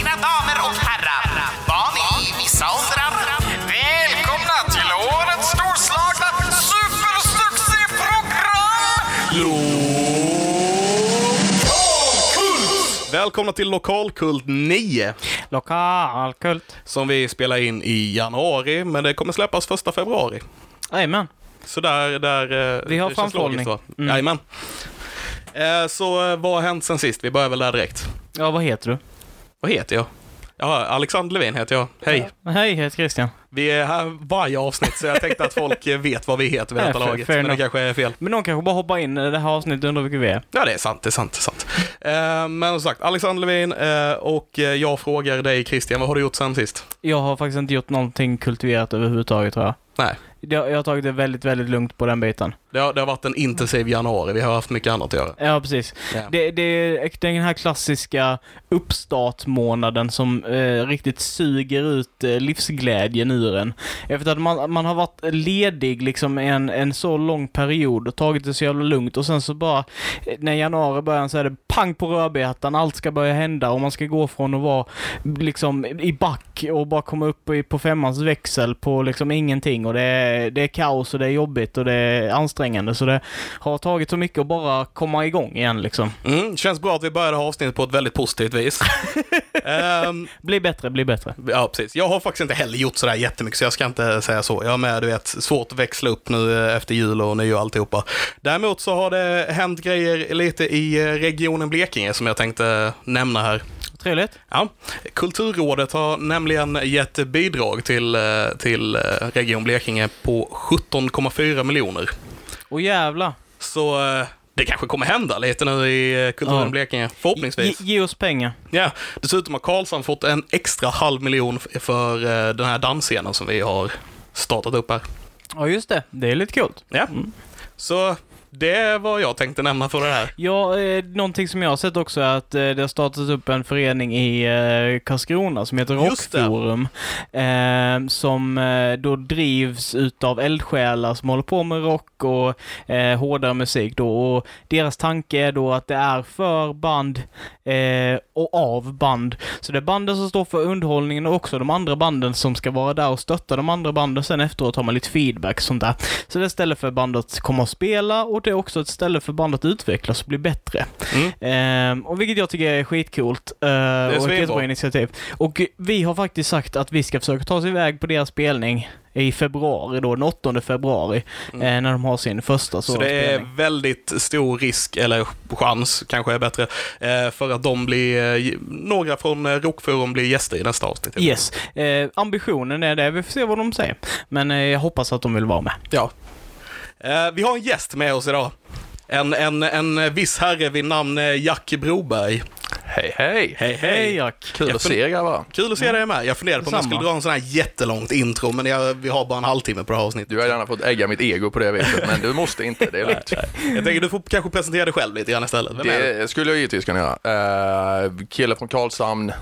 Mina damer och herrar, barn i vissa åldrar. Välkomna till årets storslagna supersuccéprogram! Välkomna till Lokalkult 9, Lokalkult. som vi spelar in i januari, men det kommer släppas första februari. Jajamän. Så där, där eh, Vi har det känns framförhållning. logiskt, va? Mm. Jajamän. Eh, Så eh, vad har hänt sen sist? Vi börjar väl där direkt. Ja, vad heter du? Vad heter jag? Ja, Alexander Levin heter jag. Hej. Hej, jag heter Christian. Vi är här varje avsnitt, så jag tänkte att folk vet vad vi heter vid Nej, detta fair- laget. Men det kanske är fel. Men någon kanske bara hoppar in i det här avsnittet och undrar vilka vi är. Ja, det är sant, det är sant, det är sant. Eh, Men som sagt, Alexander Levin eh, och eh, jag frågar dig Christian, vad har du gjort sen sist? Jag har faktiskt inte gjort någonting kultiverat överhuvudtaget tror jag. Nej. Jag, jag har tagit det väldigt, väldigt lugnt på den biten. Det har, det har varit en intensiv januari, vi har haft mycket annat att göra. Ja, precis. Ja. Det, det är den här klassiska uppstartmånaden som eh, riktigt suger ut eh, livsglädjen ur en. Efter att man, man har varit ledig liksom en, en så lång period och tagit det så jävla lugnt och sen så bara eh, när januari börjar så är det pang på rödbetan, allt ska börja hända och man ska gå från att vara liksom i back och bara komma upp på femmans växel på liksom ingenting och det är, det är kaos och det är jobbigt och det är ansträngande så det har tagit så mycket att bara komma igång igen liksom. Mm, känns bra att vi började ha avsnittet på ett väldigt positivt vis. Ehm, Bli bättre, bli bättre. ja, precis. Jag har faktiskt inte heller gjort sådär jättemycket, så jag ska inte säga så. Jag har med, du vet, svårt att växla upp nu eh, efter jul och nyår och alltihopa. Däremot så har det hänt grejer lite i eh, regionen Blekinge som jag tänkte nämna här. Trevligt. Ja, Kulturrådet har nämligen gett bidrag till, eh, till eh, Region Blekinge på 17,4 miljoner. Och jävla. Så eh, det kanske kommer hända lite nu i eh, Kulturen Ja. Blekinge, förhoppningsvis. Ge, ge oss pengar. Ja, dessutom har Karlshamn fått en extra halv miljon för eh, den här dansscenen som vi har startat upp här. Ja, just det. Det är lite coolt. Ja, så det vad jag tänkte nämna för det här. Ja, eh, någonting som jag har sett också är att eh, det har startats upp en förening i eh, Karlskrona som heter. Rockforum. Eh, som eh, då drivs utav eldsjälar som håller på med rock och eh, hårdare musik då. Och deras tanke är då att det är för band eh, och av band. Så det är banden som står för underhållningen och också de andra banden som ska vara där och stötta de andra banden. Sen efteråt har man lite feedback och sånt där. Så det är ett ställe för bandet att komma och spela och det är också ett ställe för bandet att utvecklas och bli bättre. Mm. Ehm, och vilket jag tycker är skitcoolt. Uh, och ett jättebra initiativ. Och vi har faktiskt sagt att vi ska försöka ta oss iväg på deras spelning i februari då, den 8 februari, eh, när de har sin första Mm. Så det är spelning. väldigt stor risk, eller chans kanske är bättre, eh, för att de blir, eh, några från eh, Rockforum blir gäster i nästa avsnitt. Yes. Eh, ambitionen är det. Vi får se vad de säger. Men eh, jag hoppas att de vill vara med. Ja. Eh, vi har en gäst med oss idag. En, en, en viss herre vid namn eh, Jack Broberg. Hej hej! Hej, Hej Jack! Kul Jag att se er grabbar. Kul att se dig med. Jag funderade på om jag skulle dra en sån här jättelångt intro, men jag, vi har bara en halvtimme på det här avsnittet. Du har gärna fått ägga mitt ego på det viset, men du måste inte. Det är lugnt. Jag tänker du får kanske presentera dig själv lite grann istället. Vem är? Det skulle jag givetvis kunna göra. Uh, kille från Karlshamn,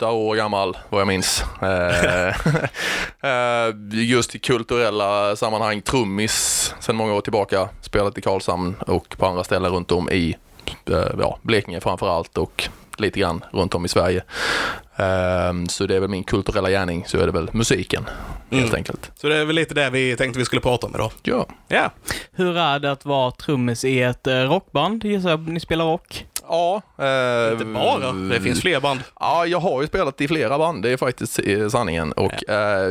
28 år gammal vad jag minns. Eh, eh, just i kulturella sammanhang, trummis sedan många år tillbaka. Spelat i Karlshamn och på andra ställen runt om i eh, ja, Blekinge framför allt och lite grann runt om i Sverige. Eh, så det är väl min kulturella gärning, så är det väl musiken helt Mm. enkelt. Så det är väl lite det vi tänkte vi skulle prata om idag. Ja. Ja. Hur är det att vara trummis i ett rockband? Gissar jag ni spelar rock? Ja. eh, Inte bara, det finns fler band. Ja, jag har ju spelat i flera band, det är faktiskt eh, sanningen. Och eh,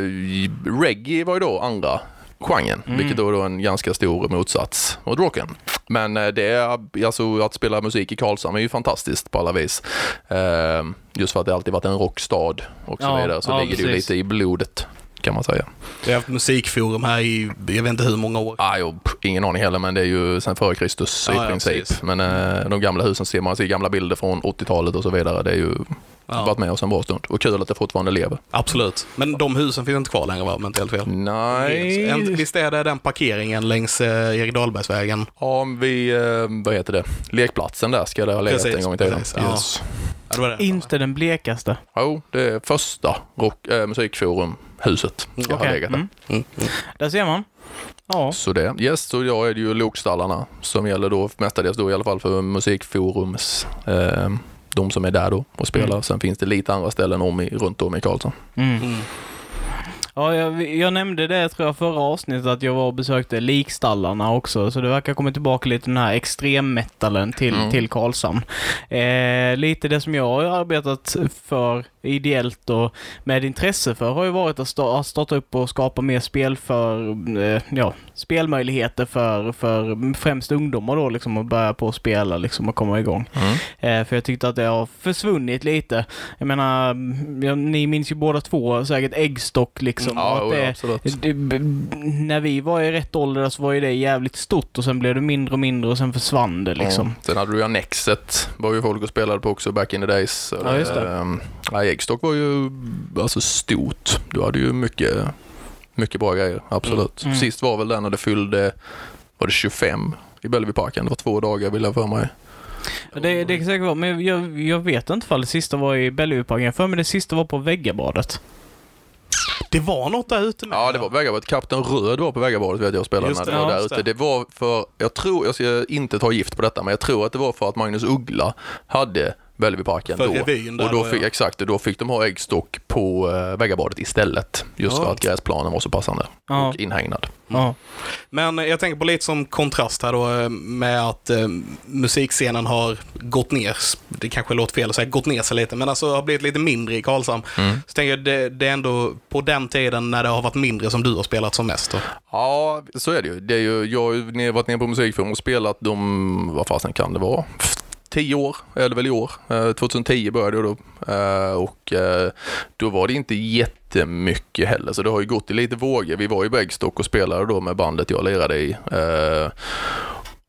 reggae var ju då andra genren, vilket då är en ganska stor motsats mot rocken. Men eh, det är, alltså att spela musik i Karlshamn är ju fantastiskt på alla vis. Eh, just för att det alltid varit en rockstad och så Ja, vidare, så ja, ligger det ju precis. lite i blodet kan man säga. Vi har haft musikforum här i, jag vet inte hur många år. Ah, jo, pff, ingen aning heller, men det är ju sen före Kristus Ja, ja, i princip. precis. men eh, de gamla husen ser man, ser gamla bilder från 80-talet och så vidare. Det är ju Ja. varit med oss en bra stund. Och kul att det fortfarande lever. Absolut. Men de husen finns inte kvar längre va, om jag inte helt fel? Nej. En- Visst är det den parkeringen längs eh, Erik Dahlbergsvägen? Ja, vi, eh, vad heter det, lekplatsen där ska det ha legat Precis, en gång i tiden. precis, ja. Yes. Ja, det det. Inte den blekaste. Jo, det är första rock, äh, musikforumhuset ska ha Okej. legat där. Mm. Mm, mm. Där ser man. Ja. Så det, yes, så idag är det ju lokstallarna som gäller då mestadels då i alla fall för musikforums eh, de som är där då och spelar. Mm. Sen finns det lite andra ställen om i, runt om i Karlsson. Mm. Ja, jag, jag nämnde det tror jag förra avsnittet att jag var och besökte likstallarna också, så det verkar komma tillbaka lite den här extremmetalen till, Mm. till Karlshamn. Eh, lite det som jag har arbetat för ideellt och med intresse för har ju varit att, sta- att starta upp och skapa mer spel för, eh, ja, spelmöjligheter för, för främst ungdomar då liksom och börja på att spela liksom och komma igång. Mm. Eh, för jag tyckte att det har försvunnit lite. Jag menar, ni minns ju båda två säkert Äggstock liksom. Ja, att det, ja, absolut. det, när vi var i rätt ålder så var ju det jävligt stort och sen blev det mindre och mindre och sen försvann det liksom. Ja. Sen hade du ju Annexet, var ju folk och spelade på också back in the days. Ja, just det. Ehm, ja, Eggstock var ju alltså stort. Du hade ju mycket, mycket bra grejer, absolut. Mm. Sist var väl den när det fyllde, var det 25 i Bellevueparken? Det var två dagar vill jag för mig. Det, det kan säkert vara, men jag, jag vet inte ifall det sista var i Bellevueparken. För mig det sista var på Väggabadet. Det var något där ute med. Ja, det var på Väggabadet. Kapten Röd var på Väggabadet vet jag spelade när det, det var ja, där ute. det. Det var för, jag tror, jag ska inte ta gift på detta, men jag tror att det var för att Magnus Uggla hade Bellevueparken För då. revyn där och då då, fick, ja. Exakt, och då fick de ha äggstock på äh, Väggabadet istället. Just Ja. för att gräsplanen var så passande Ja. och inhägnad. Ja. Men jag tänker på lite som kontrast här då eh, med att eh, musikscenen har gått ner. Det kanske låter fel att säga gått ner sig lite, men alltså har blivit lite mindre i Karlshamn. Mm. Så tänker jag det, det är ändå på den tiden när det har varit mindre som du har spelat som mest. Då. Ja, så är det ju. Det är ju jag har varit nere på musikforum och spelat de, vad fasen kan det vara? Tio år det väl i år. Eh, 2010 började jag då. Eh, och eh, då var det inte jättemycket heller, så det har ju gått i lite vågor. Vi var ju på Äggstock och spelade då med bandet jag lirade i. Eh,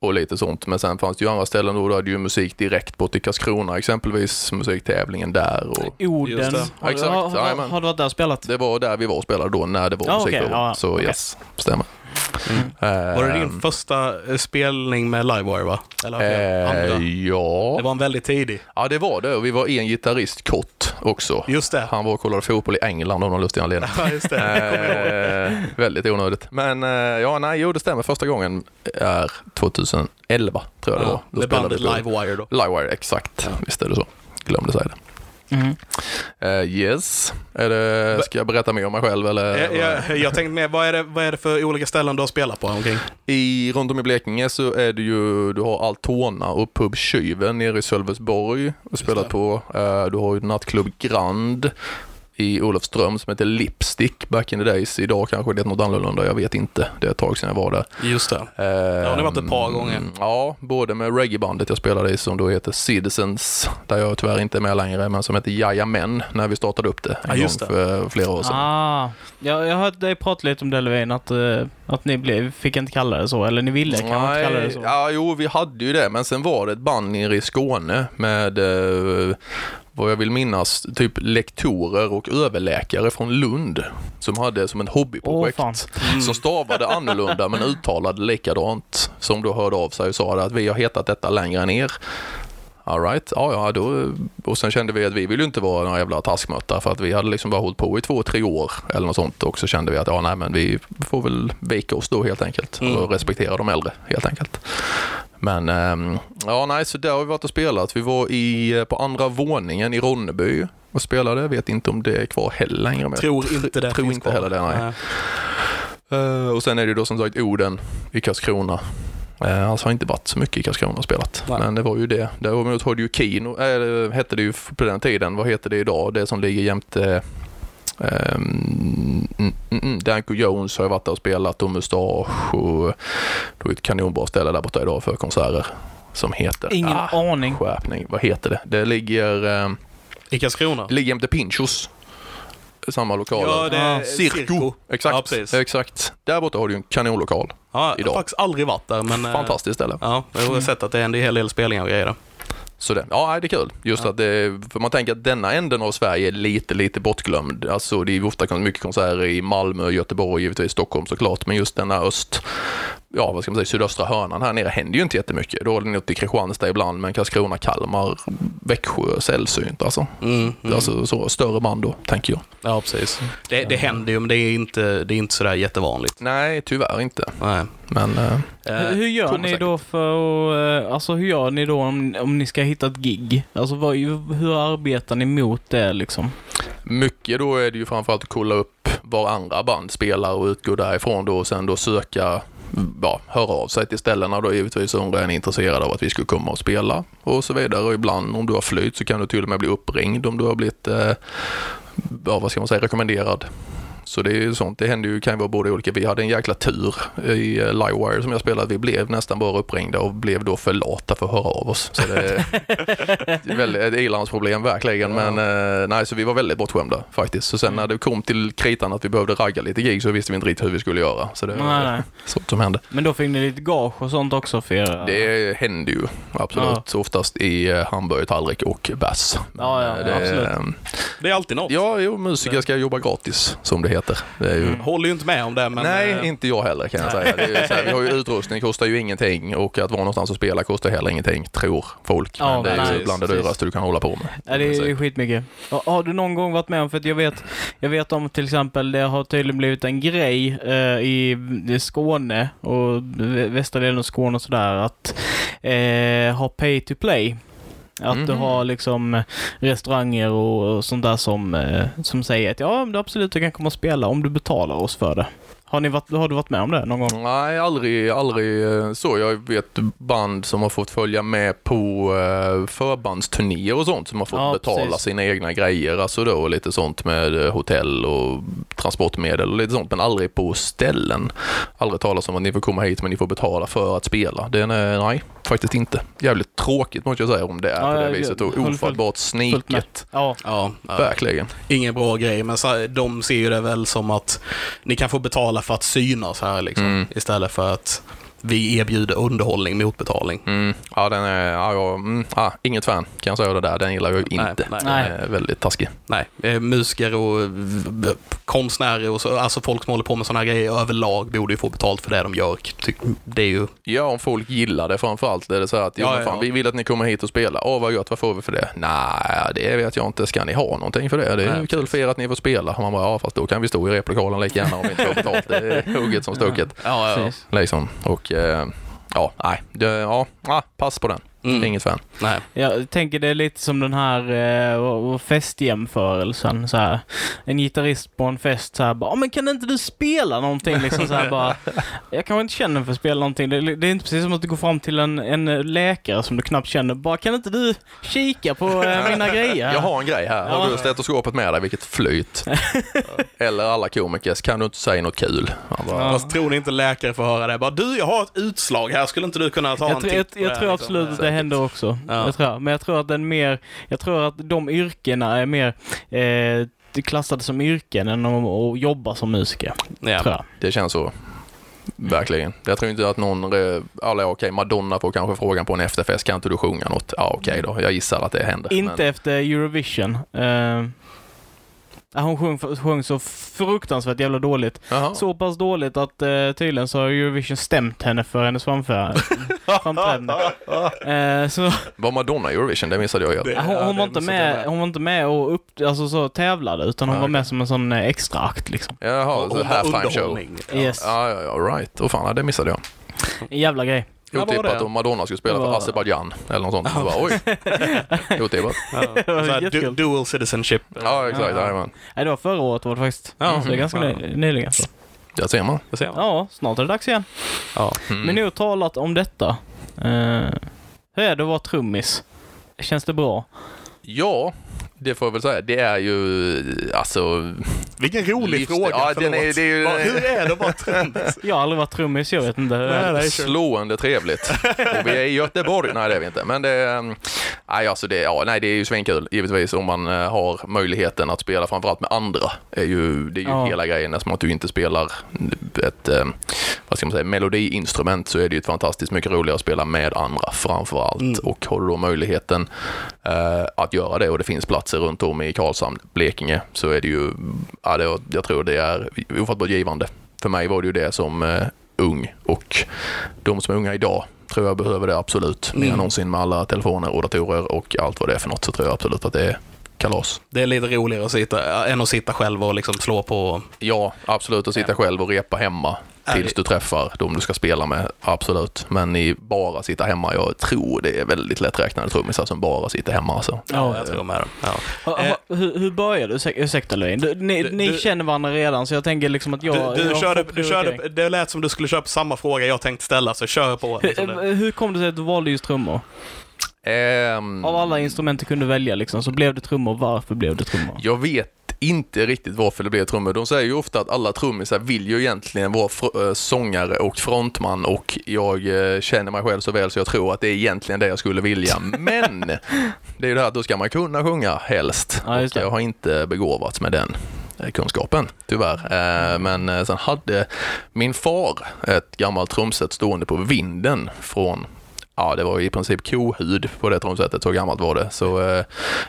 och lite sånt. Men sen fanns det ju andra ställen då, då hade ju musik direkt bort i Karlskrona exempelvis, musiktävlingen där. Och Oden. Har, Exakt, har, har, har du varit där och spelat? det var där vi var och spelade då när det var Ja, okej, musikforum. ja, så okej. yes, stämmer. Var det din första eh, spelning med Livewire va? Eller andra? ja. Det var en väldigt tidig. ja, det var det. Och vi var en gitarrist kort också. Just det. Han var och kollade fotboll i England av någon lustig anledning. Ja, just det. eh, väldigt onödigt. Men ja, nej, jo det stämmer. Första gången är 2011 tror jag det var. Ja, Då med bandet Livewire då. Livewire, exakt. Visst är det så. Glömde säga det. Mm. Eh, yes. Är det, ska jag berätta mer om mig själv eller? Jag, jag, jag tänkte mer, vad är, det, vad är det för olika ställen du har spelat på omkring? I, runt om i Blekinge så är det ju, du har Altona och Pub Tjuven nere i Sölvesborg och spelat på. Eh, du har ju nattklubb Grand i Olofström som heter Lipstick back in the days. Idag kanske det är något annorlunda, jag vet inte. Det är ett tag sedan jag var där. Just det. Eh, har ni varit ett par gånger. Ja, både med reggaebandet jag spelade i som då heter Citizens, där jag tyvärr inte är med längre, men som heter Jajamän när vi startade upp det en Ja, just gång för flera år sedan. Ah, ja, jag har hört dig prata lite om det Levin, att, eh, att ni blev, fick inte kalla det så, eller ni ville kanske inte kalla det så. ja, jo, vi hade ju det, men sen var det ett band nere i Skåne med eh, vad jag vill minnas, typ lektorer och överläkare från Lund som hade som en hobbyprojekt. Åh, fan. som stavade annorlunda men uttalade likadant. Som då hörde av sig och sa att vi har hetat detta längre än er. All right, ja, ja, då, och sen kände vi att vi vill ju inte vara några jävla taskmöttar för att vi hade liksom bara hållit på i två, tre år eller något sånt och så kände vi att ja, nej, men vi får väl vika oss då helt enkelt och respektera de äldre helt enkelt. Men ehm, ja, nej, så där har vi varit och spelat. Vi var i, på andra våningen i Ronneby och spelade. Vet inte om det är kvar heller längre. men Tror inte det Tror inte kvar. heller det, nej. Eh, och sen är det då som sagt Oden i Karlskrona. Uh, alltså har inte varit så mycket i Karlskrona och spelat. Nej. Men det var ju det. Däremot har du ju Kino, äh, hette det ju på den tiden. Vad heter det idag? Det som ligger jämte Um, mm, mm, Danko Jones har jag varit där och spelat och Mustasch och då är ett kanonbra ställe där borta idag för konserter som heter Ingen ah, aning. skärpning. Vad heter det? Det ligger, um, I Karlskrona? det ligger jämte Pinchos. Samma lokaler. Ja, det är Ah, Cirko. Exakt, Ja, exakt. Där borta har du en kanonlokal. Ja, jag har idag. faktiskt aldrig varit där, men... eh, Fantastiskt ställe. Ja, jag har sett att det är en hel del spelningar och grejer där. Så det, ja, det är kul. Just att det, för man tänker att denna änden av Sverige är lite, lite bortglömd. Alltså det är ofta mycket konserter i Malmö, Göteborg, givetvis Stockholm såklart, men just denna öst, ja, vad ska man säga, sydöstra hörnan här nere händer ju inte jättemycket. Då är det något i Kristianstad ibland, men Karlskrona, Kalmar, Växjö sällsynt alltså. Mm, mm. Alltså så, större band då, tänker jag. Ja, precis. Det, det händer ju, men det är inte, det är inte sådär jättevanligt. Nej, tyvärr inte. Nej. Men eh, Hur, hur gör kommer ni säkert. då för att, eh, alltså hur gör ni då om, om ni ska hitta ett gig? Alltså vad, hur arbetar ni mot det liksom? mycket då är det ju framförallt att kolla upp var andra band spelar och utgå därifrån då och sen då söka ja, höra av sig till ställena då givetvis om du är intresserad av att vi skulle komma och spela och så vidare. Och ibland om du har flytt så kan du till och med bli uppringd om du har blivit, eh, ja vad ska man säga, rekommenderad. Så det är ju sånt, det händer ju, kan ju vara både olika. Vi hade en jäkla tur i eh, Livewire som jag spelade. Vi blev nästan bara uppringda och blev då för lata för att höra av oss. Så det är, väldigt, ett ilandsproblem verkligen. Men eh, nej, så vi var väldigt bortskämda faktiskt. Så sen när det kom till kritan att vi behövde ragga lite gig så visste vi inte riktigt hur vi skulle göra. Så det Nej, sånt som hände. Men då fick ni lite gage och sånt också för er? Det händer ju absolut. Så oftast i eh, hamburgertallrik och bass. Ja, ja, det, absolut. Det är alltid något. Ja, jo, musiker ska jobba gratis som det heter. Det är ju, Håller ju inte med om det, men... Nej, eh, inte jag heller kan jag säga. Det är ju så här, vi har ju utrustning, kostar ju ingenting och att vara någonstans och spela kostar heller ingenting, tror folk. Ja, Men det är nej, ju bland det dyraste du kan hålla på med. Ja, det är skitmycket. Och Har du någon gång varit med om, för att jag vet, jag vet om till exempel, det har tydligen blivit en grej eh, i, Skåne och vä- västra delen av Skåne och sådär, att eh, ha pay to play. Att du Mhm. har liksom restauranger och, och sånt där som, eh, som säger att ja, du absolut du kan komma och spela om du betalar oss för det. Har, ni varit, har du varit med om det någon gång? Nej, aldrig, aldrig eh, så. Jag vet band som har fått följa med på eh, förbandsturnéer och sånt som har fått Ja, betala precis. sina egna grejer. Alltså då lite sånt med eh, hotell och transportmedel och lite sånt, men aldrig på ställen. Aldrig talas om att ni får komma hit men ni får betala för att spela. Det är, nej, faktiskt inte. Jävligt tråkigt måste jag säga om det är Ja, på det jag- viset och ofattbart sniket. Ja. Ja, ja. Verkligen. ingen bra grej, men så, de ser ju det väl som att ni kan få betala för att synas här liksom, Mm. istället för att vi erbjuder underhållning mot betalning. Mm, ja, den är, ja, ja, mm, ja, inget fan kan jag säga det där. Den gillar jag Nej, inte. nej. Den är väldigt taskig. Nej, eh, musiker och v- konstnärer och så, alltså folk som håller på med sådana här grejer överlag borde ju få betalt för det de gör. Det är ju, Ja, om folk gillar det framförallt. Är det så att, jo, Ja, ja, fan, ja. vi vill att ni kommer hit och spelar. Åh, vad gött, vad får vi för det? Nej, det vet jag inte. Ska ni ha någonting för det? Det är Nej, ju kul för er att ni får spela. Och man bara, ja, fast då kan vi stå i replokalen lika gärna om vi inte får betalt. Det är hugget som stucket. ja, ja. Precis. Liksom. Och eh, Eh, ja, nej, ja, ah, pass på den. Mm. Inget fan. Nej. Jag tänker det är lite som den här eh, festjämförelsen. Så här. En gitarrist på en fest så här bara, "Ja, men kan inte du spela någonting? Liksom så här, bara, jag kanske inte känner för att spela någonting. Det, det är inte precis som att du går fram till en, en läkare som du knappt känner. Bara, kan inte du kika på eh, mina grejer? Jag har en grej här. Har Ja. du stetoskopet med dig? Vilket flyt. Eller alla komiker, kan du inte säga något kul? Han bara, Ja. Fast tror ni inte läkare får höra det? Bara, du, jag har ett utslag här, skulle inte du kunna ta Jag, en jag, titt det jag här, tror liksom? absolut att det händer också. Ja. Jag tror, men jag tror att den mer, jag tror att de yrkena är mer eh, klassade som yrken än att jobba som musiker. Ja. Det känns så. Verkligen. Jag tror inte att någon, eller okej, Madonna får kanske frågan på en efterfest, kan inte du sjunga något? Ja okej då, jag gissar att det händer. Inte efter Eurovision. Ja, hon sjöng, sjöng så fruktansvärt jävla dåligt. Jaha. Så pass dåligt att eh, tydligen så har Eurovision stämt henne för hennes framträdande. Eh, så Var Madonna i Eurovision? Det missade jag Ja, hon, hon, var inte med, hon var inte med och upp, alltså, så tävlade, utan hon Ja, var med som en sån eh, extra akt liksom. Jaha, Och så halftime show. Yes. Ja, ja, ja, right. Åh fan, det missade jag. En jävla grej. Ja, Otippat om Madonna skulle spela för Azerbajdzjan eller något sånt. Så bara, oj. Otippat. Ja. Så här, du, dual citizenship. Ja, exakt. Ja. Nej, det var förra året var det faktiskt. Ja, så det är ganska ny, nyligen. Så. Där ser man. Det ser man. Ja, snart är det dags igen. Ja. Mm. Men nu talat om detta. Eh, hur är det att vara trummis? Känns det bra? Ja, det får jag väl säga. Det är ju, alltså... Vilken rolig Livs- fråga, Ja, den är- det är ju- Hur är det att vara trummis? Jag har aldrig varit trummis, jag vet inte. det är. Nej, nej. kör. Slående trevligt. Och vi är i Göteborg. Nej, det är vi inte. Men det är, mm, nej, alltså det, ja, nej, det är ju svinkul givetvis om man eh, har möjligheten att spela framförallt med andra. Är ju, det är ju Ja. hela grejen. Eftersom att du inte spelar ett eh, vad ska man säga, melodiinstrument så är det ju fantastiskt mycket roligare att spela med andra framförallt. Mm. Och har du då möjligheten eh, att göra det och det finns platser runt om i Karlshamn, Blekinge så är det ju, ja, det, jag tror det är ofattbart givande. För mig var det ju det som eh, ung och de som är unga idag tror jag behöver det absolut. Mer Mm. någonsin med alla telefoner och datorer och allt vad det är för något så tror jag absolut att det är kalas. Det är lite roligare att sitta, än att sitta själv och liksom slå på... Ja, absolut att sitta själv och repa hemma tills det- du träffar de du ska spela med. Absolut. Men i bara sitta hemma, jag tror det är väldigt lätträknade trummisar som bara sitter hemma. Alltså. Ja, jag tror med det. Ja. Ha- Eh. ha- Hur, hur började du? Ursäk- Ursäkta Löjn. Du, ni, Du- ni du- känner varandra redan så jag tänker liksom att jag... Du, du, jag körde, du körde, det lät som du skulle köra på samma fråga jag tänkte ställa, så kör på. Liksom det. Hur, hur kom det sig att du valde just trummor? Ehm, Av alla instrument du kunde välja liksom, så blev det trummor. Varför blev det trummor? Jag vet inte riktigt varför det blev trummor. De säger ju ofta att alla trummisar vill ju egentligen vara äh, sångare och frontman och jag eh, känner mig själv så väl så jag tror att det är egentligen det jag skulle vilja. Men det är ju det här att då ska man kunna sjunga helst. Ja, och jag har inte begåvats med den eh, kunskapen, tyvärr. Eh, Men eh, sen hade min far ett gammalt trumset stående på vinden från Ja, det var i princip kohud på det trumsetet, så gammalt var det. Så eh,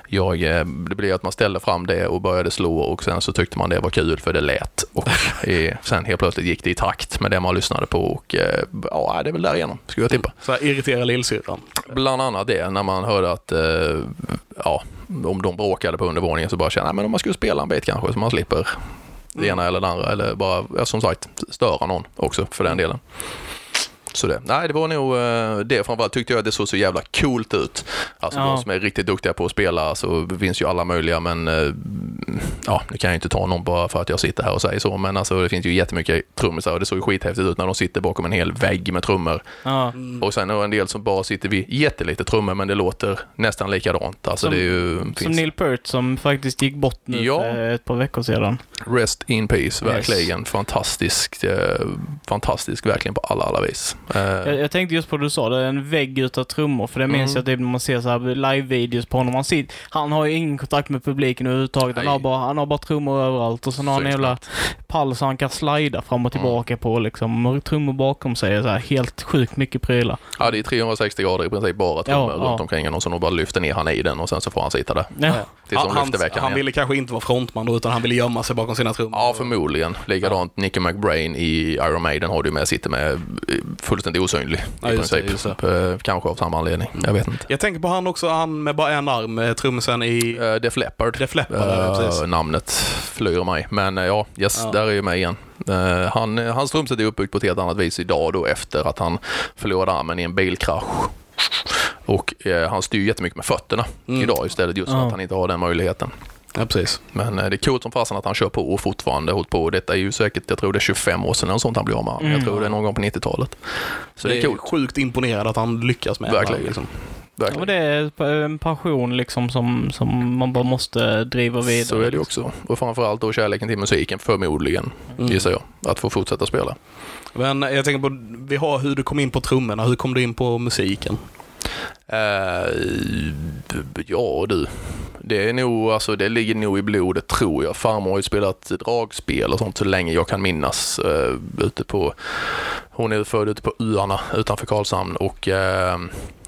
jag, eh, det blev att man ställde fram det och började slå och sen så tyckte man det var kul för det lät. Och eh, sen helt plötsligt gick det i takt med det man lyssnade på och eh, ja, det är väl därigenom, skulle jag tippa. Så här, irritera lillsyrran. Bland annat det, när man hörde att, eh, ja, om de bråkade på undervåningen så bara kände jag, men om man skulle spela en bit kanske så man slipper det ena eller det andra eller bara, som sagt, störa någon också för den delen. Så det, nej det var nog eh, det framförallt tyckte jag att det såg så jävla coolt ut. Alltså Ja. de som är riktigt duktiga på att spela så det finns ju alla möjliga men eh, ja, nu kan jag inte ta någon bara för att jag sitter här och säger så men alltså det finns ju jättemycket trummisar och det såg ju skithäftigt ut när de sitter bakom en hel vägg med trummor. Ja. Och sen är det en del som bara sitter vid jättelite trummor men det låter nästan likadant. Alltså Som- det är ju, Som finns Neil Peart som faktiskt gick bort nu Ja. för ett par veckor sedan. rest in peace, verkligen. Fantastiskt, eh, fantastisk verkligen på alla, alla vis. Eh, Jag, jag tänkte just på det du sa, det är en vägg utav trummor. För det minns Mm. jag typ när man ser så här live-videos på honom. Han, sitter, han har ju ingen kontakt med publiken överhuvudtaget. Han har, bara, han har bara trummor överallt och sen har han en jävla pall så han kan slida fram och tillbaka på liksom. Och trummor bakom sig. Så här, helt sjukt mycket prylar. Ja, det är 360 grader i princip bara trummor Ja, runt ja. omkring en och så de bara lyfter ner han i den och sen så får han sitta där. Ja. Tills de han, han han ville kanske inte vara frontman då, utan han ville gömma sig bakom sina trummor. Ja, förmodligen. Likadant Nicky McBrain i Iron Maiden har du med, sitter med eh, fullständigt osynlig Ja, i just det, princip. just Eh, Kanske av samma anledning. Jag vet inte. Jag tänker på han också, han med bara en arm, eh, trummisen i Uh, Def Leppard. Def Leppard. ja, Eh, precis. namnet flyr mig. Men eh, ja, yes, Ja. där är ju med igen. Eh, han, hans trumset är uppbyggt på ett helt annat vis idag då efter att han förlorade armen i en bilkrasch. Och han styr jättemycket med fötterna Mm. idag istället just för Ja. att han inte har den möjligheten. Ja, precis. Men eh, det är coolt som fasen att han kör på och fortfarande hållit på. Detta är ju säkert, jag tror det är 25 år sedan eller sånt han blev av med armen. Jag Mm. tror det är någon gång på 90-talet. Så det är coolt. sjukt imponerad att han lyckas med Verkligen. det. Liksom. Ja, Verkligen. men det är en passion liksom som, som man bara måste driva vidare. Så är det också. Och framförallt då kärleken till musiken, förmodligen, Mm. gissar jag. Att få fortsätta spela. Men jag tänker på, vi har hur du kom in på trummorna. Hur kom du in på musiken? Eh, ja du. Det är nog, alltså det ligger nog i blodet tror jag. Farmor har ju spelat dragspel och sånt så länge jag kan minnas. Uh, ute på, hon är född ute på öarna utanför Karlshamn och eh,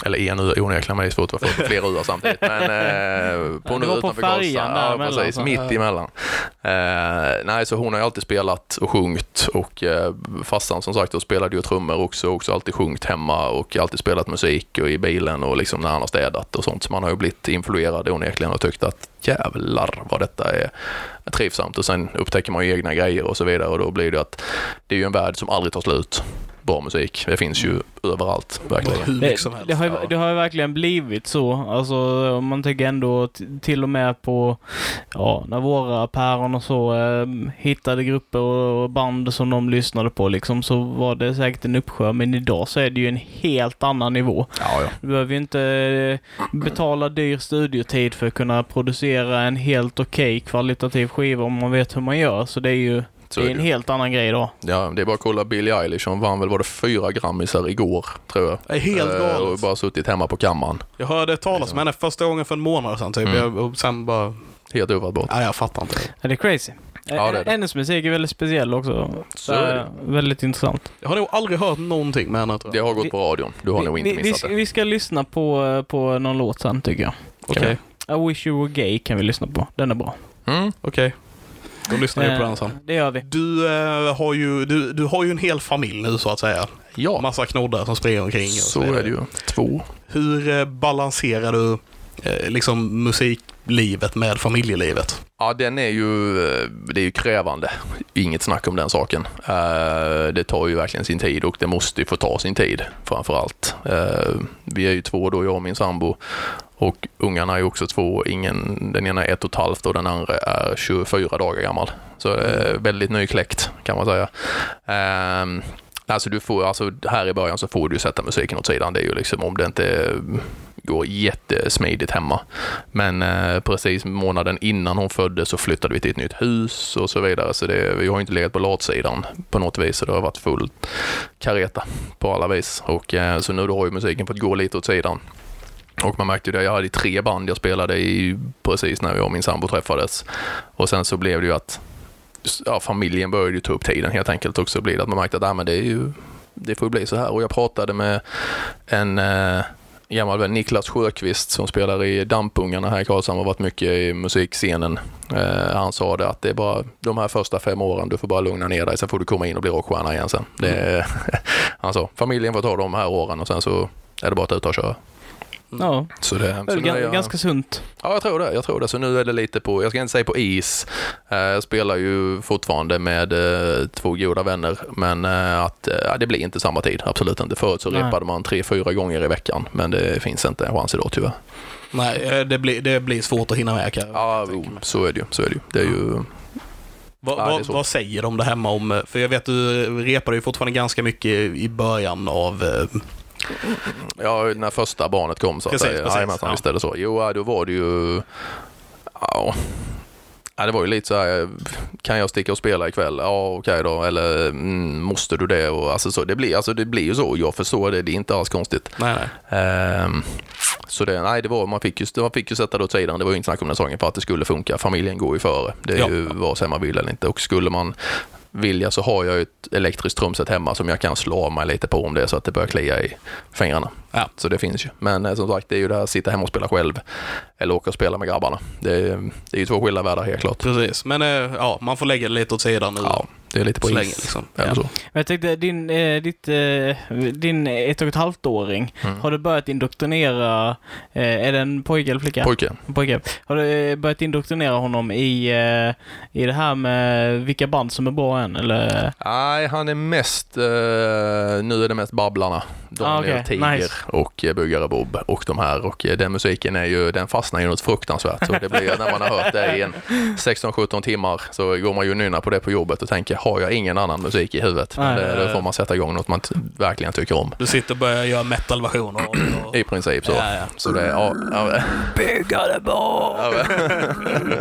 eller en ö onekligen, men det är svårt att vara född på flera öar samtidigt. Men eh, på Ja, på utanför Karlshamn. Ja, precis. så. Mitt emellan. Eh, nej, så hon har ju alltid spelat och sjungit och eh, farsan som sagt då spelade ju trummor också, också alltid sjungit hemma och alltid spelat musik och i bilen och liksom när han har städat och sånt. Så man har ju blivit influerad onekligen och tyckt att jävlar vad detta är trivsamt och sen upptäcker man ju egna grejer och så vidare och då blir det att det är ju en värld som aldrig tar slut. Bra musik, det finns ju överallt verkligen. Det, det, har ju, det har ju verkligen blivit så. Alltså om man tänker ändå till och med på, ja, när våra päron och så eh, hittade grupper och band som de lyssnade på liksom, så var det säkert en uppsjö. Men idag så är det ju en helt annan nivå. Ja, ja. Du behöver ju inte eh, betala dyr studiotid för att kunna producera en helt okej kvalitativ skiva om man vet hur man gör. Så det är ju Så det är är en det helt annan grej då. Ja, det är bara att kolla Billie Eilish. Hon vann väl, var det fyra grammisar igår, tror jag. Det är helt Eh, galet. Och bara suttit hemma på kammaren. Jag hörde talas om henne första gången för en månad sedan typ. Mm. Jag, och sen bara... Helt ofattbart. Nej, jag fattar inte. Ja, det är crazy. Ja, det är det. Hennes musik är väldigt speciell också. Så är det. Eh, Väldigt intressant. Jag har nog aldrig hört någonting med henne tror Det jag. har gått på radion. Du har nog vi, inte vi, vi, missat ska, det. vi ska lyssna på, eh, på någon låt sen tycker jag. Okej, I wish you were gay kan vi lyssna på. Den är bra. Mm. okej. Då lyssnar vi på Eh, den sen. Det gör vi. Du, eh, har ju, du, du har ju en hel familj nu så att säga. Ja, Massa knoddar som springer omkring. och så är det ju. Två. Hur eh, balanserar du eh, liksom livet med familjelivet? Ja, den är ju, eh, det är ju krävande. Inget snack om den saken. Eh, det tar ju verkligen sin tid och det måste ju få ta sin tid framför allt. Eh, vi är ju två då, jag och min sambo. Och ungarna är också två. Ingen, den ena är ett och ett halvt och den andra är 24 dagar gammal. Så väldigt nykläckt kan man säga. Ehm, alltså du får, alltså här i början så får du sätta musiken åt sidan. Det är ju liksom om det inte går jättesmidigt hemma. Men eh, precis månaden innan hon föddes så flyttade vi till ett nytt hus och så vidare. Så det, vi har inte legat på latsidan på något vis. Så det har varit full kareta på alla vis. Och, eh, så nu då har ju musiken fått gå lite åt sidan. Och man märkte ju det, jag hade tre band jag spelade i precis när jag och min sambo träffades. Och sen så blev det ju att ja, familjen började ju ta upp tiden helt enkelt och så Blir det att man märkte att ah, men det, är ju, det får ju bli så här. Och jag pratade med en eh, gammal vän, Niklas Sjöqvist, som spelar i Dampungarna här i Karlshamn och varit mycket i musikscenen. Eh, han sa det att det är bara de här första fem åren, du får bara lugna ner dig, sen får du komma in och bli rockstjärna igen sen. Det mm. han sa, familjen får ta de här åren och sen så är det bara att ut och köra. Ja, Så det, det är så nu är jag- ganska sunt. Ja, jag tror det. Jag tror det. Så nu är det lite på, jag ska inte säga på is. Eh, Jag spelar ju fortfarande med eh, två goda vänner, men eh, att, ja, det blir inte samma tid. Absolut inte. Förut så Nej. repade man tre, fyra gånger i veckan, men det finns inte en chans idag tyvärr. Nej, det blir, det blir svårt att hinna med kan Ja, jo, så är det ju. Så är det ju. Det är ju Vad, Ja, det vad, säger de det hemma om? För jag vet du repade ju fortfarande ganska mycket i början av... Ja, när första barnet kom så att Precis, säga. precis, ja. visst är det så. Jo, då var det ju... Ja. Ja, det var ju lite så här, kan jag sticka och spela ikväll? Ja, okej då. Eller mm, måste du det? Och, alltså, så, det, blir, alltså, det blir ju så. Jag förstår det. Det är inte alls konstigt. nej, nej. Ehm, så det, nej, det var, man, fick ju, man fick ju sätta det åt sidan. Det var ju inte snack om den saken för att det skulle funka. Familjen går ju före. Det är Ja. ju vare sig man vill eller inte. Och skulle man vilja så har jag ett elektriskt trumset hemma som jag kan slå av mig lite på om det är så att det börjar klia i fingrarna. Ja. Så det finns ju. Men eh, som sagt, det är ju det här att sitta hemma och spela själv eller åka och spela med grabbarna. Det är, det är ju två skilda världar helt klart. Precis. Men eh, ja, man får lägga det lite åt sidan nu. Ja, det lite på Så is. länge, liksom. Eller Ja. så. Men jag tänkte, din, eh, ditt, eh, din ett och ett halvt åring, Mm. har du börjat indoktrinera, eh, är det en pojke eller flicka? Pojke. Pojke. Har du eh, börjat indoktrinera honom i, eh, i det här med vilka band som är bra än? Eller? Nej, han är mest, eh, nu är det mest Babblarna. Daniel Ah, okej. Tiger Nice. och eh, Byggare Bob och de här. Och eh, den musiken är ju, den fastnar ju något fruktansvärt. Så det blir, när man har hört det i en 16-17 timmar så går man ju och nynnar på det på jobbet och tänker, har jag ingen annan musik i huvudet? Men Nej, det, då får man sätta igång något man verkligen tycker om. Du sitter och börjar göra metal-versioner och- I princip så. Ja, ja. Så det är, ja, ja, Byggare Bob!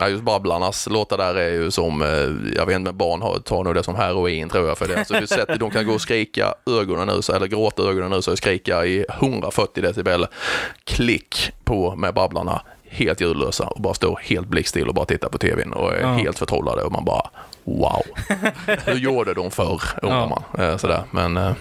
Ja, just Babblarnas låtar där är ju som, eh, jag vet inte, barn har, tar nog det som heroin tror jag för det. Alltså, du sätter, de kan gå och skrika ögonen ut, eller gråta ögonen ut och skrika i 140 decibel. Klick på med Babblarna, helt ljudlösa och bara står helt blickstill och bara tittar på tvn och är Ja. helt förtrollade och man bara wow. Hur gjorde de förr, undrar Ja. man. Eh, Sådär. Men eh,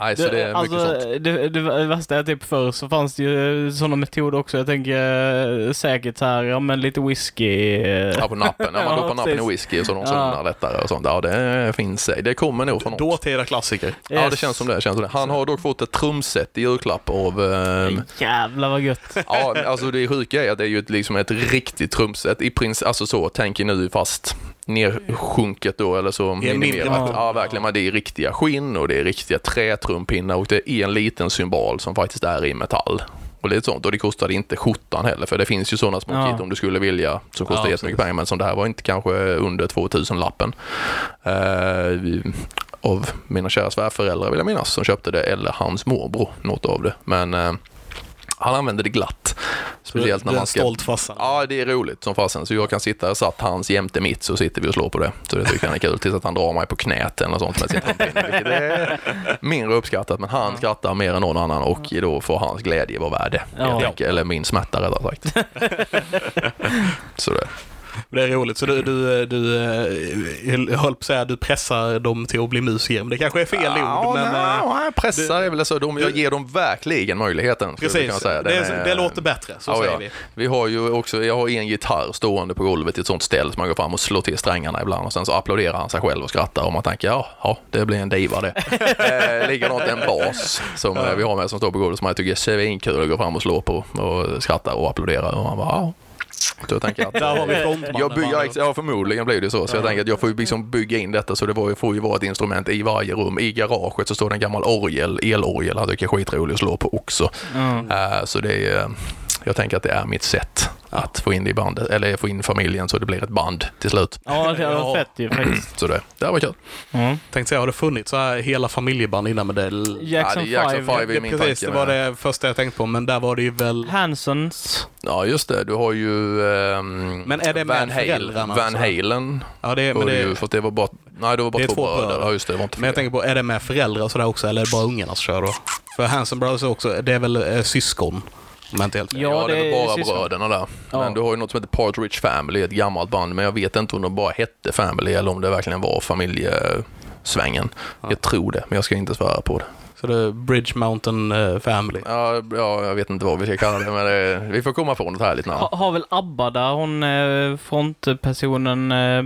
nej, så det är mycket alltså, sånt. det, det värsta är typ förr så fanns det ju sådana metoder också. Jag tänker eh, säkert så här, ja men lite whisky. eh, Ja, på nappen. Ja, man Ja, går på nappen i whisky så de Ja. somnar lättare och sånt. Ja, det finns. Det kommer nog från något. Dåtida klassiker. Ja, det Yes. känns som det. Känns som det. Han har dock fått ett trumset i julklapp av... ehm, Jävlar vad gött. ja, alltså det sjuka är att det är ju ett, liksom ett riktigt trumset. I princip, alltså så, tänker nu fast nersjunket då eller så minimerat. Ja, verkligen. Men det är riktiga skinn och det är riktiga trätrumpinnar och det är en liten symbol som faktiskt är i metall. Och lite sånt. Och det kostade inte skjortan heller för det finns ju sådana små Ja. kit om du skulle vilja som kostar Ja, jättemycket pengar men som det här var inte kanske under 2000 lappen. Eh, av mina kära svärföräldrar vill jag minnas som köpte det eller hans morbror, något av det. Men eh, han använde det glatt. Speciellt när man ska... stolt farsan. Ja, det är roligt som fasen. Så jag kan sitta, satt hans jämte mitt så sitter vi och slår på det. Så det tycker han är kul. Tills att han drar mig på knät eller något sånt med sin trumpinne. Vilket är mindre uppskattat. Men han skrattar mer än någon annan och då får hans glädje vara värd det. Ja. Eller min smärta rättare sagt. så det. Det är roligt. Så du, du, du eh, jag höll på att säga du pressar dem till att bli musiker, men det kanske är fel Ja, ord. Men, nej, eh, nej, pressar är väl så. De, jag du- ger dem verkligen möjligheten. Precis, det, är- det låter bättre. Så Ja, säger ja. vi. Vi har ju också, jag har en gitarr stående på golvet i ett sånt ställ som man går fram och slår till strängarna ibland och sen så applåderar han sig själv och skrattar och man tänker ja, ja det blir en diva det. eh, likadant en bas som vi har med som står på golvet som man tycker är svinkul att gå fram och slå på och skrattar och applåderar och man bara ja. Så jag tänker att Där har vi eh, frontmannen. jag va? ja, förmodligen blir det så. Så jag tänker att jag får liksom bygga in detta så det var, får ju vara ett instrument i varje rum. I garaget så står det en gammal orgel, elorgel, han tycker jag är skitrolig att slå på också. Mm. Eh, Så det är, jag tänker att det är mitt sätt att få in det i bandet, eller få in familjen så det blir ett band till slut. Ja, det hade Ja. varit fett ju faktiskt. Så det, det var kul. Mm. Tänkte säga, har det funnits så här hela familjeband innan? Men det, Jackson det är Jackson 5. Five. är det, min precis, tanke det var med. det första jag tänkte på, men där var det ju väl... Hansons. Ja just det, du har ju ehm, Men är det med Van, Halen, föräldrarna, Van? Halen. Ja, det, var men, det, ju, för att det var bara, nej det var bara det två, två bröder. bröder. Ja just det, det var inte men jag tänker på, är det med föräldrar och sådär också, eller är det bara ungarna som kör då? För Hanson Brothers är också, det är väl eh, syskon? Om jag inte helt. Ja, Ja, det är det är bara bröderna där. Ja. Men du har ju något som heter Partridge Family, ett gammalt band, men jag vet inte om de bara hette Family eller om det verkligen var familjesvängen. Jag tror det, men jag ska inte svära på det. Så det är Bridge Mountain eh, Family. Ja, ja, jag vet inte vad vi ska kalla det, men det, vi får komma på något härligt namn. Ha, har väl ABBA där hon eh, frontpersonen eh,